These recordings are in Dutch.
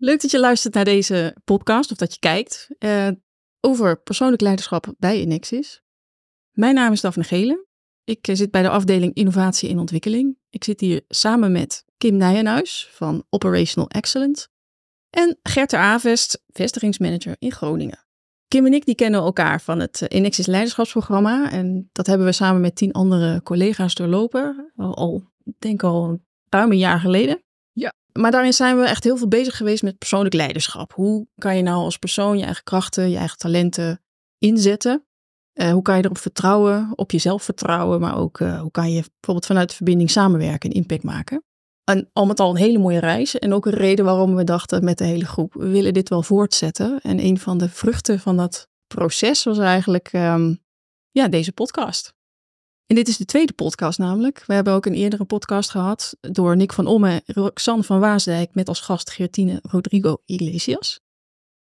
Leuk dat je luistert naar deze podcast of dat je kijkt uh, over persoonlijk leiderschap bij Inexis. Mijn naam is Daphne Gelen. Ik zit bij de afdeling Innovatie en Ontwikkeling. Ik zit hier samen met Kim Nijenhuis van Operational Excellence en Gert Avest, vestigingsmanager in Groningen. Kim en ik die kennen elkaar van het Inexis leiderschapsprogramma en dat hebben we samen met tien andere collega's doorlopen, al, al denk al ruim een jaar geleden. Maar daarin zijn we echt heel veel bezig geweest met persoonlijk leiderschap. Hoe kan je nou als persoon je eigen krachten, je eigen talenten inzetten? Uh, hoe kan je erop vertrouwen, op jezelf vertrouwen, maar ook uh, hoe kan je bijvoorbeeld vanuit de verbinding samenwerken en impact maken? En al met al een hele mooie reis en ook een reden waarom we dachten met de hele groep, we willen dit wel voortzetten. En een van de vruchten van dat proces was eigenlijk um, ja, deze podcast. En dit is de tweede podcast namelijk. We hebben ook een eerdere podcast gehad door Nick van Omme en Roxanne van Waasdijk met als gast Geertine Rodrigo Iglesias.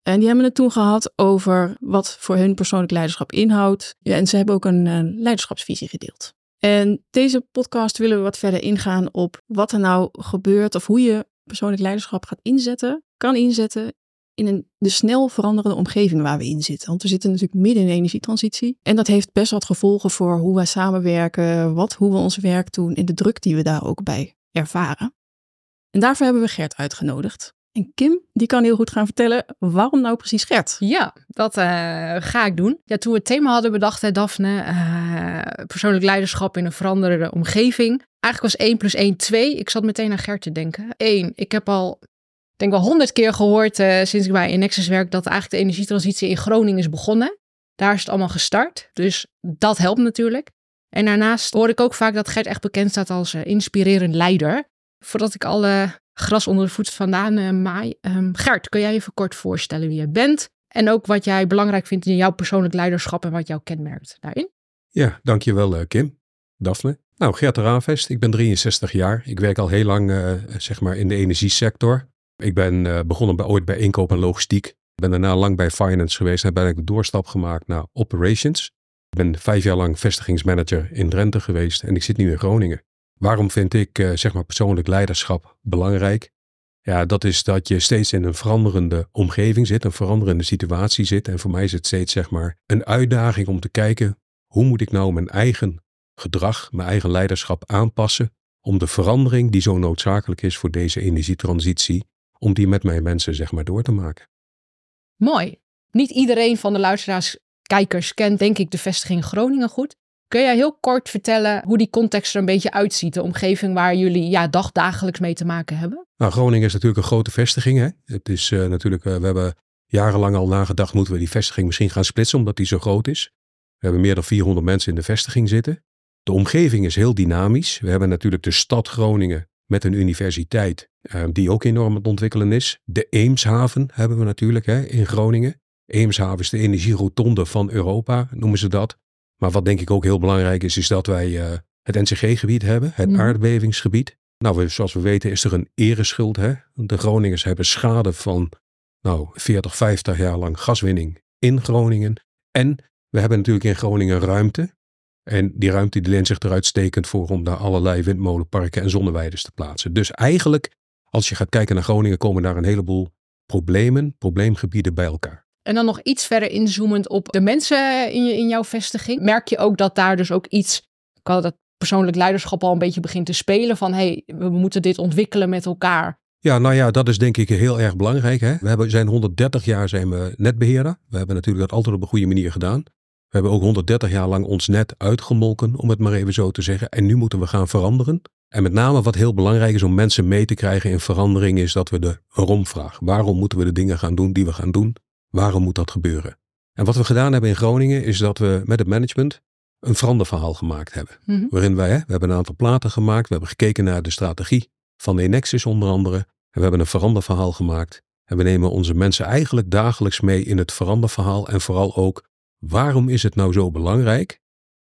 En die hebben het toen gehad over wat voor hun persoonlijk leiderschap inhoudt. En ze hebben ook een, een leiderschapsvisie gedeeld. En deze podcast willen we wat verder ingaan op wat er nou gebeurt of hoe je persoonlijk leiderschap gaat inzetten, kan inzetten in een, de snel veranderende omgeving waar we in zitten. Want we zitten natuurlijk midden in een energietransitie. En dat heeft best wat gevolgen voor hoe wij samenwerken, wat, hoe we ons werk doen en de druk die we daar ook bij ervaren. En daarvoor hebben we Gert uitgenodigd. En Kim, die kan heel goed gaan vertellen waarom nou precies Gert? Ja, dat uh, ga ik doen. Ja, toen we het thema hadden bedacht, hè, Daphne, uh, persoonlijk leiderschap in een veranderende omgeving. Eigenlijk was 1 plus 1 2. Ik zat meteen aan Gert te denken. 1, ik heb al denk wel honderd keer gehoord uh, sinds ik bij Inexus werk dat eigenlijk de energietransitie in Groningen is begonnen. Daar is het allemaal gestart. Dus dat helpt natuurlijk. En daarnaast hoor ik ook vaak dat Gert echt bekend staat als uh, inspirerend leider. Voordat ik alle gras onder de voet vandaan uh, maai. Um, Gert, kun jij even kort voorstellen wie je bent? En ook wat jij belangrijk vindt in jouw persoonlijk leiderschap en wat jou kenmerkt daarin? Ja, dankjewel Kim. Daphne. Nou, Gert Raafest, ik ben 63 jaar. Ik werk al heel lang zeg maar in de energiesector. Ik ben uh, begonnen bij, ooit bij inkoop en logistiek. Ben daarna lang bij finance geweest en heb ik de doorstap gemaakt naar operations. Ik ben vijf jaar lang vestigingsmanager in Drenthe geweest en ik zit nu in Groningen. Waarom vind ik uh, zeg maar persoonlijk leiderschap belangrijk? Ja, dat is dat je steeds in een veranderende omgeving zit, een veranderende situatie zit. En voor mij is het steeds zeg maar een uitdaging om te kijken hoe moet ik nou mijn eigen gedrag, mijn eigen leiderschap aanpassen om de verandering die zo noodzakelijk is voor deze energietransitie om die met mijn mensen zeg maar door te maken. Mooi. Niet iedereen van de luisteraars, kijkers kent denk ik de vestiging Groningen goed. Kun jij heel kort vertellen hoe die context er een beetje uitziet, de omgeving waar jullie ja, dagdagelijks mee te maken hebben? Nou, Groningen is natuurlijk een grote vestiging. Hè? Het is uh, natuurlijk, uh, we hebben jarenlang al nagedacht, moeten we die vestiging misschien gaan splitsen omdat die zo groot is. We hebben meer dan 400 mensen in de vestiging zitten. De omgeving is heel dynamisch. We hebben natuurlijk de stad Groningen met een universiteit uh, die ook enorm aan het ontwikkelen is. De Eemshaven hebben we natuurlijk hè, in Groningen. Eemshaven is de energierotonde van Europa, noemen ze dat. Maar wat denk ik ook heel belangrijk is, is dat wij uh, het NCG-gebied hebben, het mm. aardbevingsgebied. Nou, we, zoals we weten is er een ereschuld. Hè? De Groningers hebben schade van nou, 40, 50 jaar lang gaswinning in Groningen. En we hebben natuurlijk in Groningen ruimte. En die ruimte die leent zich er uitstekend voor om daar allerlei windmolenparken en zonneweiden te plaatsen. Dus eigenlijk, als je gaat kijken naar Groningen, komen daar een heleboel problemen, probleemgebieden bij elkaar. En dan nog iets verder inzoomend op de mensen in, je, in jouw vestiging. Merk je ook dat daar dus ook iets, ik had dat persoonlijk leiderschap al een beetje begint te spelen van hey, we moeten dit ontwikkelen met elkaar. Ja, nou ja, dat is denk ik heel erg belangrijk. Hè? We hebben, zijn 130 jaar zijn we netbeheerder. We hebben natuurlijk dat altijd op een goede manier gedaan. We hebben ook 130 jaar lang ons net uitgemolken, om het maar even zo te zeggen. En nu moeten we gaan veranderen. En met name wat heel belangrijk is om mensen mee te krijgen in verandering, is dat we de waarom vragen. Waarom moeten we de dingen gaan doen die we gaan doen? Waarom moet dat gebeuren? En wat we gedaan hebben in Groningen, is dat we met het management een veranderverhaal gemaakt hebben. Mhm. Waarin wij, hè, we hebben een aantal platen gemaakt. We hebben gekeken naar de strategie van Enexis onder andere. En we hebben een veranderverhaal gemaakt. En we nemen onze mensen eigenlijk dagelijks mee in het veranderverhaal. En vooral ook Waarom is het nou zo belangrijk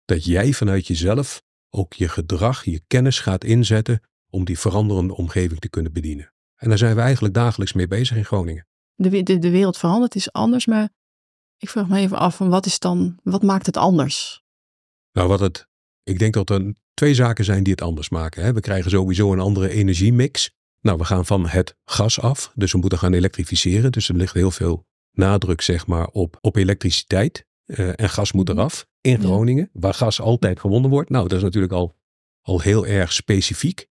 dat jij vanuit jezelf ook je gedrag, je kennis gaat inzetten om die veranderende omgeving te kunnen bedienen? En daar zijn we eigenlijk dagelijks mee bezig in Groningen. De, de, de wereld verandert, is anders, maar ik vraag me even af, wat is dan, wat maakt het anders? Nou, wat het, ik denk dat er twee zaken zijn die het anders maken. Hè. We krijgen sowieso een andere energiemix. Nou, we gaan van het gas af, dus we moeten gaan elektrificeren. Dus er ligt heel veel nadruk, zeg maar, op, op elektriciteit. Eh, en gas moet eraf in. Groningen, waar gas altijd gewonnen wordt. Nou, dat is natuurlijk al, al heel erg specifiek.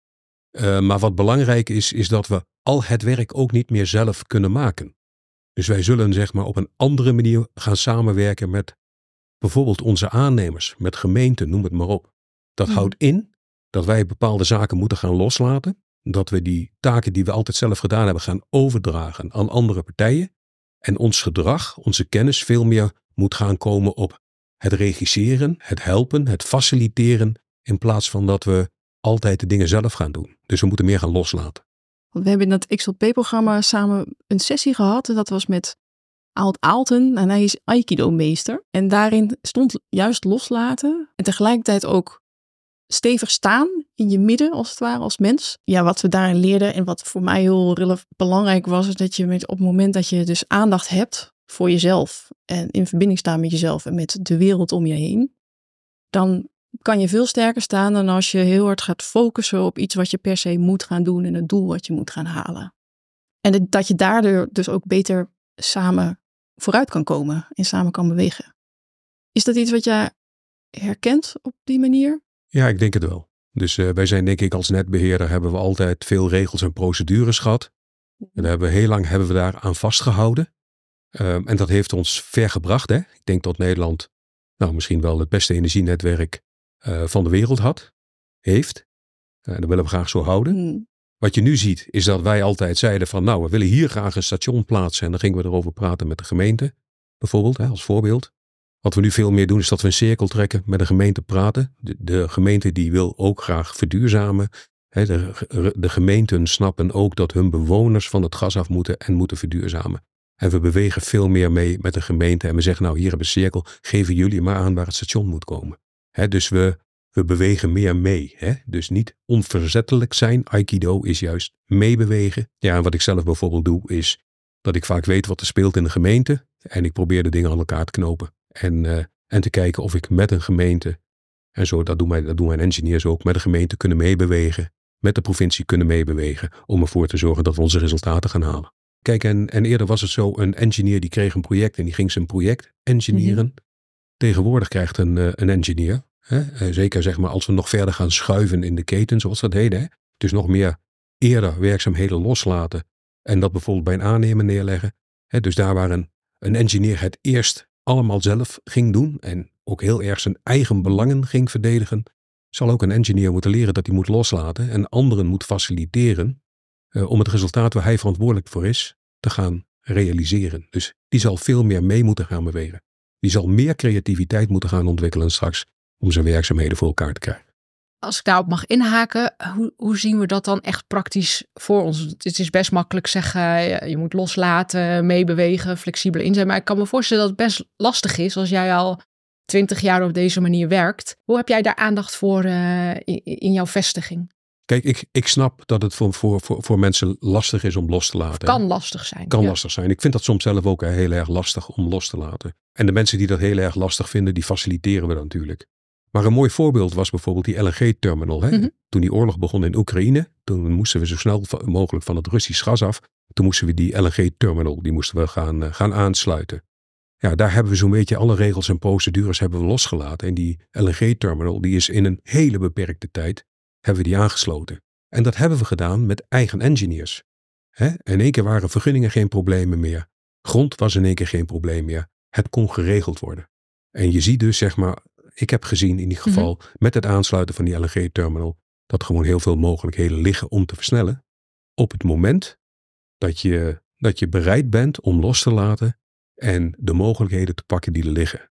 Eh, maar wat belangrijk is, is dat we al het werk ook niet meer zelf kunnen maken. Dus wij zullen zeg maar op een andere manier gaan samenwerken met bijvoorbeeld onze aannemers, met gemeenten, noem het maar op. Dat Mhm. houdt in dat wij bepaalde zaken moeten gaan loslaten. Dat we die taken die we altijd zelf gedaan hebben gaan overdragen aan andere partijen. En ons gedrag, onze kennis veel meer moet gaan komen op het regisseren, het helpen, het faciliteren. In plaats van dat we altijd de dingen zelf gaan doen. Dus we moeten meer gaan loslaten. Want we hebben in dat XLP-programma samen een sessie gehad. En dat was met Aalt Aalten. En hij is Aikido-meester. En daarin stond juist loslaten. En tegelijkertijd ook stevig staan in je midden, als het ware, als mens. Ja, wat we daarin leerden en wat voor mij heel belangrijk was, is dat je met, op het moment dat je dus aandacht hebt voor jezelf en in verbinding staan met jezelf en met de wereld om je heen, dan kan je veel sterker staan dan als je heel hard gaat focussen op iets wat je per se moet gaan doen en het doel wat je moet gaan halen. En dat- je daardoor dus ook beter samen vooruit kan komen en samen kan bewegen. Is dat iets wat jij herkent op die manier? Ja, ik denk het wel. Dus eh, wij zijn denk ik als netbeheerder hebben we altijd veel regels en procedures gehad. En hebben we heel lang hebben we daar aan vastgehouden. Ehm, en dat heeft ons ver gebracht. Hè? Ik denk dat Nederland nou, misschien wel het beste energienetwerk eh, van de wereld had, heeft. Eh, dat willen we graag zo houden. Hmm. Wat je nu ziet is dat wij altijd zeiden van nou, we willen hier graag een station plaatsen. En dan gingen we erover praten met de gemeente, bijvoorbeeld, hè, als voorbeeld. Wat we nu veel meer doen is dat we een cirkel trekken, met de gemeente praten. De, de gemeente die wil ook graag verduurzamen. Hè, de, de gemeenten snappen ook dat hun bewoners van het gas af moeten en moeten verduurzamen. En we bewegen veel meer mee met de gemeente en we zeggen nou hier hebben we cirkel, geven jullie maar aan waar het station moet komen. Dus we, we bewegen meer mee. Dus niet onverzettelijk zijn. Aikido is juist meebewegen. Ja, en wat ik zelf bijvoorbeeld doe, is dat ik vaak weet wat er speelt in de gemeente. En ik probeer de dingen aan elkaar te knopen. En, eh, en te kijken of ik met een gemeente, en zo, dat doen, mijn, dat doen mijn engineers ook, met de gemeente kunnen meebewegen. Met de provincie kunnen meebewegen. Om ervoor te zorgen dat we onze resultaten gaan halen. Kijk, en, en eerder was het zo, een engineer die kreeg een project en die ging zijn project engineeren. Tegenwoordig krijgt een, eh, een engineer, hè, eh, zeker zeg maar als we nog verder gaan schuiven in de keten, zoals dat heet, hè, dus nog meer eerder werkzaamheden loslaten en dat bijvoorbeeld bij een aannemer neerleggen. Hè, dus daar waar een, een engineer het eerst allemaal zelf ging doen en ook heel erg zijn eigen belangen ging verdedigen, zal ook een engineer moeten leren dat hij moet loslaten en anderen moet faciliteren eh, om het resultaat waar hij verantwoordelijk voor is te gaan realiseren. Dus die zal veel meer mee moeten gaan bewegen. Die zal meer creativiteit moeten gaan ontwikkelen straks om zijn werkzaamheden voor elkaar te krijgen. Als ik daarop mag inhaken, hoe, hoe zien we dat dan echt praktisch voor ons? Het is best makkelijk zeggen, je moet loslaten, meebewegen, flexibel in. Maar ik kan me voorstellen dat het best lastig is als jij al twintig jaar op deze manier werkt. Hoe heb jij daar aandacht voor eh, in jouw vestiging? Kijk, ik, ik snap dat het voor, voor, voor, mensen lastig is om los te laten. Kan lastig zijn. kan ja. lastig zijn. Ik vind dat soms zelf ook heel erg lastig om los te laten. En de mensen die dat heel erg lastig vinden, die faciliteren we dan natuurlijk. Maar een mooi voorbeeld was bijvoorbeeld die LNG-terminal. Mhm. Toen die oorlog begon in Oekraïne, toen moesten we zo snel mogelijk van het Russisch gas af. Toen moesten we die LNG-terminal, die moesten we gaan, eh, gaan aansluiten. Ja, daar hebben we zo'n beetje alle regels en procedures hebben we losgelaten. En die LNG-terminal, die is in een hele beperkte tijd, hebben we die aangesloten. En dat hebben we gedaan met eigen engineers. Hè? In één keer waren vergunningen geen problemen meer. Grond was in één keer geen probleem meer. Het kon geregeld worden. En je ziet dus, zeg maar, ik heb gezien in ieder geval met het aansluiten van die LNG-terminal, dat gewoon heel veel mogelijkheden liggen om te versnellen. Op het moment dat je, dat je bereid bent om los te laten en de mogelijkheden te pakken die er liggen.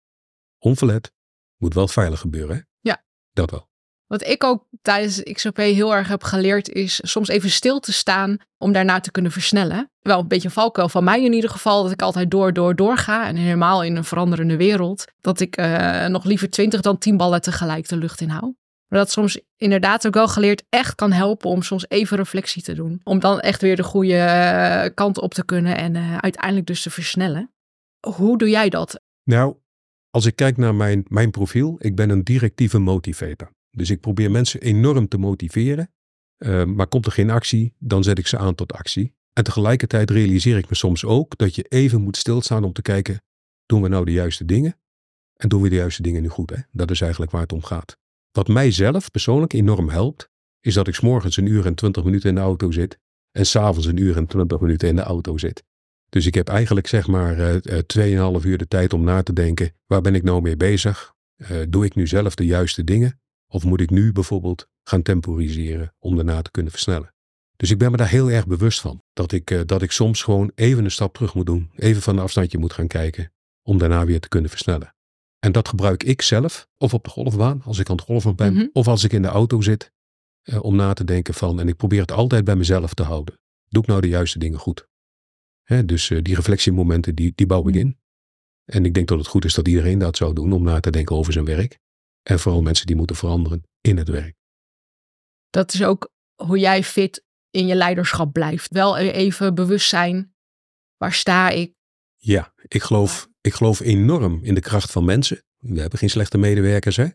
Onverlet, moet wel veilig gebeuren, hè? Ja. Dat wel. Wat ik ook tijdens XOP heel erg heb geleerd is soms even stil te staan om daarna te kunnen versnellen. Wel een beetje een valkuil van mij in ieder geval, dat ik altijd door, door, door ga. En helemaal in een veranderende wereld, dat ik eh, nog liever twintig dan tien ballen tegelijk de lucht in hou. Maar dat soms inderdaad ook wel geleerd echt kan helpen om soms even reflectie te doen. Om dan echt weer de goede eh, kant op te kunnen en eh, uiteindelijk dus te versnellen. Hoe doe jij dat? Nou, als ik kijk naar mijn, mijn profiel, ik ben een directieve motivator. Dus ik probeer mensen enorm te motiveren. Uh, maar komt er geen actie, dan zet ik ze aan tot actie. En tegelijkertijd realiseer ik me soms ook dat je even moet stilstaan om te kijken, doen we nou de juiste dingen? En doen we de juiste dingen nu goed? Hè? Dat is eigenlijk waar het om gaat. Wat mij zelf persoonlijk enorm helpt, is dat ik s'morgens een uur en twintig minuten in de auto zit en s'avonds een uur en twintig minuten in de auto zit. Dus ik heb eigenlijk zeg maar uh, uh, 2,5 uur de tijd om na te denken, waar ben ik nou mee bezig? Doe ik nu zelf de juiste dingen? Of moet ik nu bijvoorbeeld gaan temporiseren om daarna te kunnen versnellen? Dus ik ben me daar heel erg bewust van. Dat ik, uh, dat ik soms gewoon even een stap terug moet doen. Even van een afstandje moet gaan kijken. Om daarna weer te kunnen versnellen. En dat gebruik ik zelf. Of op de golfbaan, als ik aan het golven ben. Mhm. Of als ik in de auto zit. Uh, om na te denken van. En ik probeer het altijd bij mezelf te houden. Doe ik nou de juiste dingen goed? Hè, dus uh, die reflectiemomenten, die, die bouw ik in. En ik denk dat het goed is dat iedereen dat zou doen. Om na te denken over zijn werk. En vooral mensen die moeten veranderen in het werk. Dat is ook hoe jij fit in je leiderschap blijft. Wel even bewust zijn, waar sta ik? Ja, ik geloof, ik geloof enorm in de kracht van mensen. We hebben geen slechte medewerkers, hè?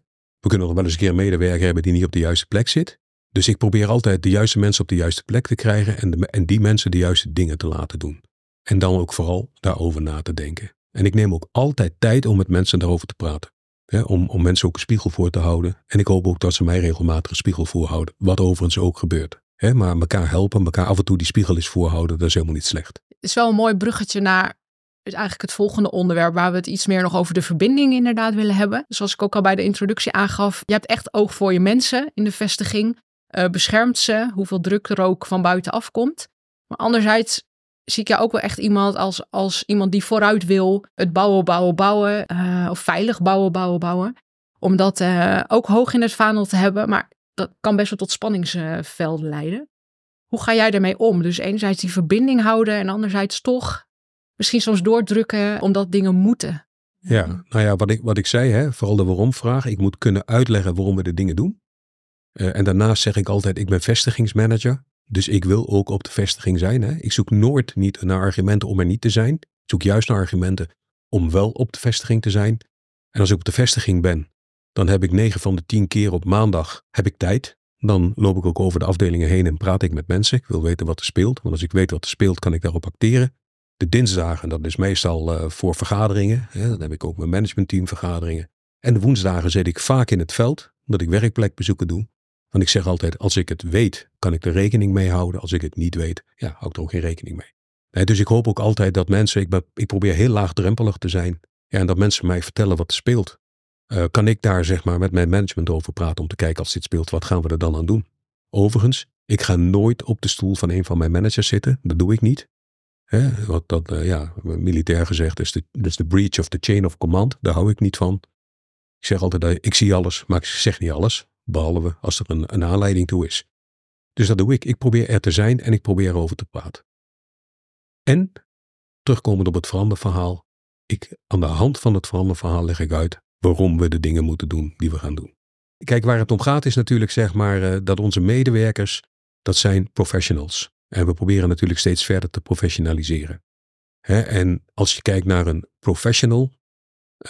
We kunnen nog wel eens een keer een medewerker hebben die niet op de juiste plek zit. Dus ik probeer altijd de juiste mensen op de juiste plek te krijgen en, de, en die mensen de juiste dingen te laten doen. En dan ook vooral daarover na te denken. En ik neem ook altijd tijd om met mensen daarover te praten. Om, om mensen ook een spiegel voor te houden. En ik hoop ook dat ze mij regelmatig een spiegel voorhouden. Wat overigens ook gebeurt. Maar elkaar helpen, elkaar af en toe die spiegel eens voorhouden, dat is helemaal niet slecht. Het is wel een mooi bruggetje naar dus eigenlijk het volgende onderwerp, waar we het iets meer nog over de verbinding inderdaad willen hebben. Zoals ik ook al bij de introductie aangaf, je hebt echt oog voor je mensen in de vestiging. Uh, beschermt ze, hoeveel druk er ook van buitenaf komt. Maar anderzijds zie ik jou ook wel echt iemand als, als iemand die vooruit wil het bouwen, bouwen, bouwen. Uh, of veilig bouwen, bouwen, bouwen. Om dat uh, ook hoog in het vaandel te hebben. Maar dat kan best wel tot spanningsvelden leiden. Hoe ga jij daarmee om? Dus enerzijds die verbinding houden en anderzijds toch misschien soms doordrukken omdat dingen moeten. Ja, nou ja, wat ik, wat ik zei, hè, vooral de waarom-vraag. Ik moet kunnen uitleggen waarom we de dingen doen. Uh, en daarnaast zeg ik altijd, ik ben vestigingsmanager. Dus ik wil ook op de vestiging zijn. Hè. Ik zoek nooit niet naar argumenten om er niet te zijn. Ik zoek juist naar argumenten om wel op de vestiging te zijn. En als ik op de vestiging ben, dan heb ik 9 van de 10 keer op maandag heb ik tijd. Dan loop ik ook over de afdelingen heen en praat ik met mensen. Ik wil weten wat er speelt. Want als ik weet wat er speelt, kan ik daarop acteren. De dinsdagen, dat is meestal uh, voor vergaderingen. Hè. Dan heb ik ook mijn managementteam vergaderingen. En de woensdagen zit ik vaak in het veld, omdat ik werkplekbezoeken doe. Want ik zeg altijd, als ik het weet, kan ik er rekening mee houden. Als ik het niet weet, ja, hou ik er ook geen rekening mee. Nee, dus ik hoop ook altijd dat mensen, ik, ik probeer heel laagdrempelig te zijn. Ja, en dat mensen mij vertellen wat er speelt. Uh, kan ik daar zeg maar met mijn management over praten om te kijken als dit speelt, wat gaan we er dan aan doen? Overigens, ik ga nooit op de stoel van een van mijn managers zitten. Dat doe ik niet. Wat dat, uh, ja, militair gezegd is de, is de breach of the chain of command. Daar hou ik niet van. Ik zeg altijd, uh, ik zie alles, maar ik zeg niet alles. Behalve als er een, een aanleiding toe is. Dus dat doe ik. Ik probeer er te zijn en ik probeer erover te praten. En, terugkomend op het veranderverhaal, ik, aan de hand van het veranderverhaal leg ik uit waarom we de dingen moeten doen die we gaan doen. Kijk, waar het om gaat is natuurlijk zeg maar uh, dat onze medewerkers, dat zijn professionals. En we proberen natuurlijk steeds verder te professionaliseren. Hè? En als je kijkt naar een professional,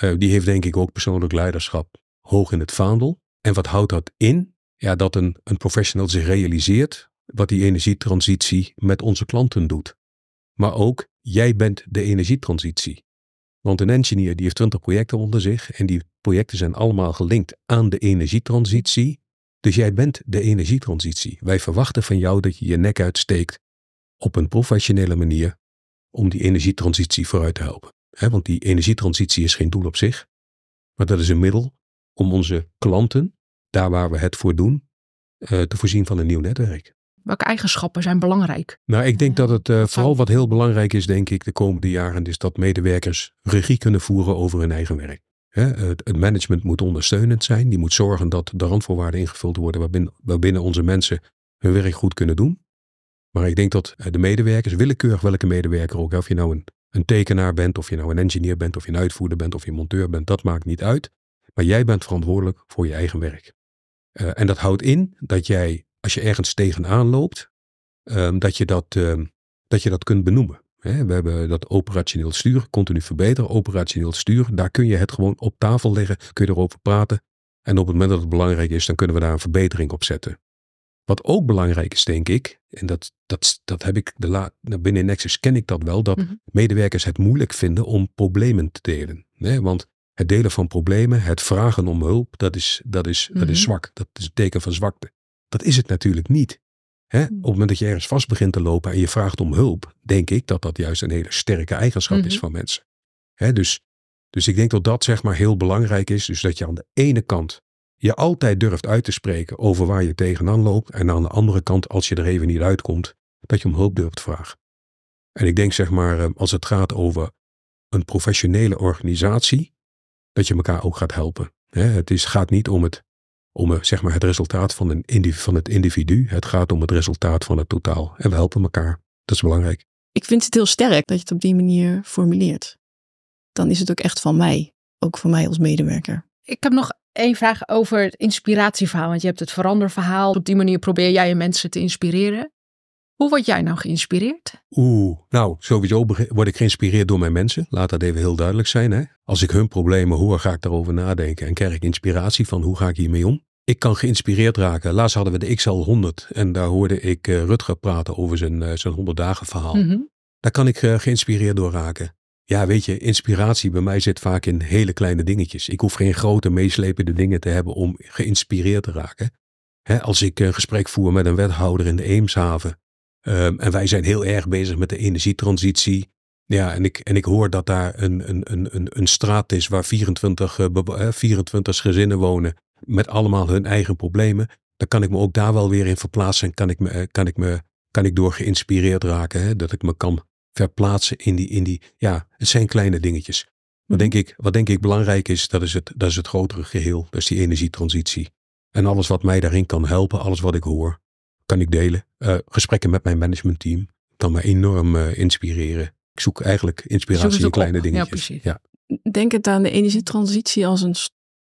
uh, die heeft denk ik ook persoonlijk leiderschap hoog in het vaandel. En wat houdt dat in? Ja, dat een, een professional zich realiseert wat die energietransitie met onze klanten doet. Maar ook, jij bent de energietransitie. Want een engineer die heeft 20 projecten onder zich en die projecten zijn allemaal gelinkt aan de energietransitie. Dus jij bent de energietransitie. Wij verwachten van jou dat je je nek uitsteekt op een professionele manier om die energietransitie vooruit te helpen. He, want die energietransitie is geen doel op zich, maar dat is een middel om onze klanten, daar waar we het voor doen, uh, te voorzien van een nieuw netwerk. Welke eigenschappen zijn belangrijk? Nou, ik denk dat het uh, vooral wat heel belangrijk is, denk ik, de komende jaren, is dat medewerkers regie kunnen voeren over hun eigen werk. He, het, het, management moet ondersteunend zijn. Die moet zorgen dat de randvoorwaarden ingevuld worden waarbinnen, waarbinnen onze mensen hun werk goed kunnen doen. Maar ik denk dat de medewerkers, willekeurig welke medewerker ook, of je nou een, een tekenaar bent, of je nou een engineer bent, of je een uitvoerder bent, of je een monteur bent, dat maakt niet uit. Maar jij bent verantwoordelijk voor je eigen werk. Uh, en dat houdt in dat jij, als je ergens tegenaan loopt, um, dat, je dat, um, dat je dat kunt benoemen. We hebben dat operationeel stuur, continu verbeteren, operationeel stuur. Daar kun je het gewoon op tafel leggen, kun je erover praten. En op het moment dat het belangrijk is, dan kunnen we daar een verbetering op zetten. Wat ook belangrijk is, denk ik, en dat, dat, dat heb ik de la, nou, binnen Nexus ken ik dat wel, dat Mhm. medewerkers het moeilijk vinden om problemen te delen. Nee, want het delen van problemen, het vragen om hulp, dat is, dat is, dat is Mhm. zwak. Dat is een teken van zwakte. Dat is het natuurlijk niet. Hè? Op het moment dat je ergens vast begint te lopen en je vraagt om hulp, denk ik dat dat juist een hele sterke eigenschap is Mhm. van mensen. Hè? Dus, dus ik denk dat dat zeg maar heel belangrijk is. Dus dat je aan de ene kant je altijd durft uit te spreken over waar je tegenaan loopt. En aan de andere kant, als je er even niet uitkomt, dat je om hulp durft vragen. En ik denk zeg maar, eh, als het gaat over een professionele organisatie, dat je elkaar ook gaat helpen. Hè, Het is, gaat niet om, het, om eh, zeg maar het resultaat van, een indiv- van het individu. Het gaat om het resultaat van het totaal. En we helpen elkaar. Dat is belangrijk. Ik vind het heel sterk dat je het op die manier formuleert. Dan is het ook echt van mij. Ook van mij als medewerker. Ik heb nog één vraag over het inspiratieverhaal. Want je hebt het veranderverhaal. Op die manier probeer jij je mensen te inspireren. Hoe word jij nou geïnspireerd? Oeh, nou, sowieso word ik geïnspireerd door mijn mensen. Laat dat even heel duidelijk zijn. Hè? Als ik hun problemen hoor, ga ik daarover nadenken en krijg ik inspiratie van hoe ga ik hiermee om. Ik kan geïnspireerd raken. Laatst hadden we de XL 100 en daar hoorde ik eh, Rutger praten over zijn, eh, zijn 100 dagen verhaal. Mhm. Daar kan ik eh, geïnspireerd door raken. Ja, weet je, inspiratie bij mij zit vaak in hele kleine dingetjes. Ik hoef geen grote meeslepende dingen te hebben om geïnspireerd te raken. Hè, als ik een gesprek voer met een wethouder in de Eemshaven. Ehm, en wij zijn heel erg bezig met de energietransitie. Ja, en ik, en ik hoor dat daar een, een, een, een, een straat is waar 24, eh, bewo- eh, 24 gezinnen wonen. Met allemaal hun eigen problemen. Dan kan ik me ook daar wel weer in verplaatsen. En kan ik, me, eh, kan ik, me, kan ik door geïnspireerd raken. Hè, dat ik me kan verplaatsen in die, in die, ja, het zijn kleine dingetjes. Wat denk ik, wat denk ik belangrijk is, dat is, het, dat is het grotere geheel. Dat is die energietransitie. En alles wat mij daarin kan helpen, alles wat ik hoor, kan ik delen. Eh, gesprekken met mijn managementteam kan me enorm eh, inspireren. Ik zoek eigenlijk inspiratie in kleine op. Dingetjes. precies. Ja, Denk het aan de energietransitie als een,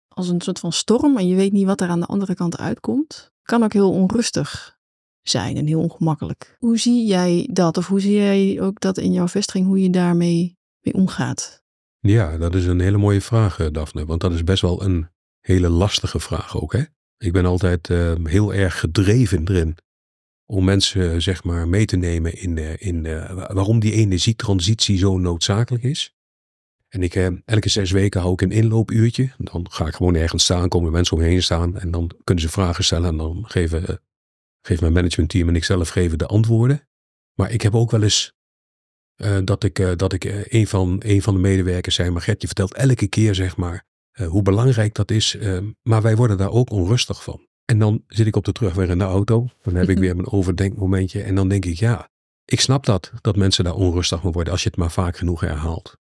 als een soort van storm. En je weet niet wat er aan de andere kant uitkomt. Kan ook heel onrustig zijn en heel ongemakkelijk. Hoe zie jij dat? Of hoe zie jij ook dat in jouw vestiging, hoe je daarmee mee omgaat? Ja, dat is een hele mooie vraag, eh, Daphne. Want dat is best wel een hele lastige vraag ook. Hè? Ik ben altijd heel erg gedreven erin om mensen eh, zeg maar mee te nemen in, eh, in eh, wa- waarom die energietransitie zo noodzakelijk is. En ik, elke zes weken hou ik een inloopuurtje. Dan ga ik gewoon ergens staan, komen mensen om heen staan en dan kunnen ze vragen stellen en dan geven, geeft mijn managementteam en ik zelf geven de antwoorden. Maar ik heb ook wel eens dat ik, dat ik een, van, een van de medewerkers zei, maar Gert, je vertelt elke keer zeg maar hoe belangrijk dat is, maar wij worden daar ook onrustig van. En dan zit ik op de terugweg in de auto, dan heb ik weer mijn overdenkmomentje en dan denk ik, ja, ik snap dat, dat mensen daar onrustig van worden als je het maar vaak genoeg herhaalt.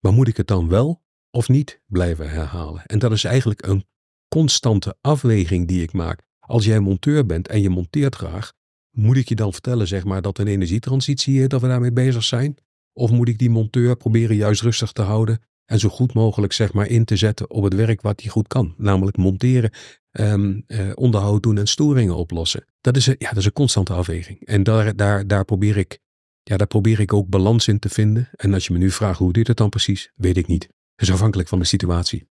Maar moet ik het dan wel of niet blijven herhalen? En dat is eigenlijk een constante afweging die ik maak. Als jij monteur bent en je monteert graag, moet ik je dan vertellen zeg maar, dat een energietransitie is, dat we daarmee bezig zijn? Of moet ik die monteur proberen juist rustig te houden en zo goed mogelijk zeg maar, in te zetten op het werk wat hij goed kan? Namelijk monteren, ehm, eh, onderhoud doen en storingen oplossen. Dat is, een, ja, dat is een constante afweging. En daar, daar, daar, probeer ik, ja, daar probeer ik ook balans in te vinden. En als je me nu vraagt hoe dit het dan precies, weet ik niet. Het is afhankelijk van de situatie.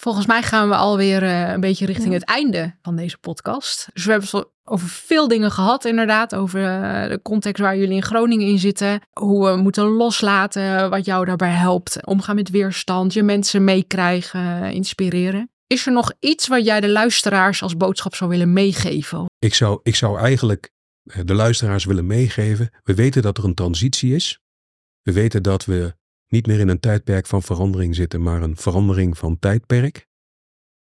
Volgens mij gaan we alweer eh, een beetje richting Ja. het einde van deze podcast. Dus we hebben het over veel dingen gehad, inderdaad. Over eh, de context waar jullie in Groningen in zitten. Hoe we moeten loslaten, wat jou daarbij helpt. Omgaan met weerstand, je mensen meekrijgen, inspireren. Is er nog iets wat jij de luisteraars als boodschap zou willen meegeven? Ik zou, ik zou eigenlijk eh, de luisteraars willen meegeven. We weten dat er een transitie is. We weten dat we niet meer in een tijdperk van verandering zitten, maar een verandering van tijdperk.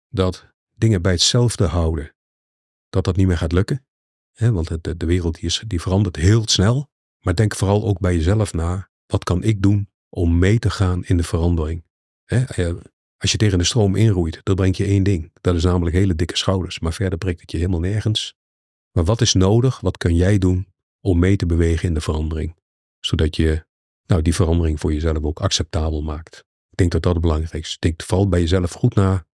Dat dingen bij hetzelfde houden, dat dat niet meer gaat lukken. Want de, wereld die, die verandert heel snel. Maar denk vooral ook bij jezelf na. Wat kan ik doen om mee te gaan in de verandering? Eh, als je tegen de stroom inroeit, dan brengt je één ding. Dat is namelijk hele dikke schouders. Maar verder brengt het je helemaal nergens. Maar wat is nodig? Wat kun jij doen om mee te bewegen in de verandering? Zodat je nou, die verandering voor jezelf ook acceptabel maakt. Ik denk dat dat het belangrijkste is. Denk vooral bij jezelf goed na.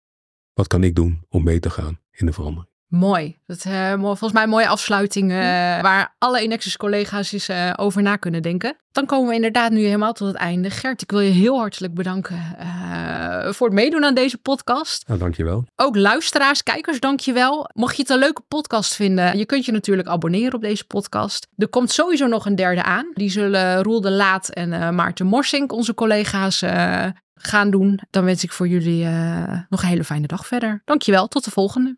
Wat kan ik doen om mee te gaan in de verandering? Mooi. Dat, uh, volgens mij een mooie afsluiting uh, waar alle Inexus collega's eens uh, over na kunnen denken. Dan komen we inderdaad nu helemaal tot het einde. Gert, ik wil je heel hartelijk bedanken voor het meedoen aan deze podcast. Nou, dankjewel. Ook luisteraars, kijkers, dankjewel. Mocht je het een leuke podcast vinden, je kunt je natuurlijk abonneren op deze podcast. Er komt sowieso nog een derde aan. Die zullen Roel de Laat en Maarten Morsink, onze collega's, gaan doen. Dan wens ik voor jullie nog een hele fijne dag verder. Dankjewel, tot de volgende.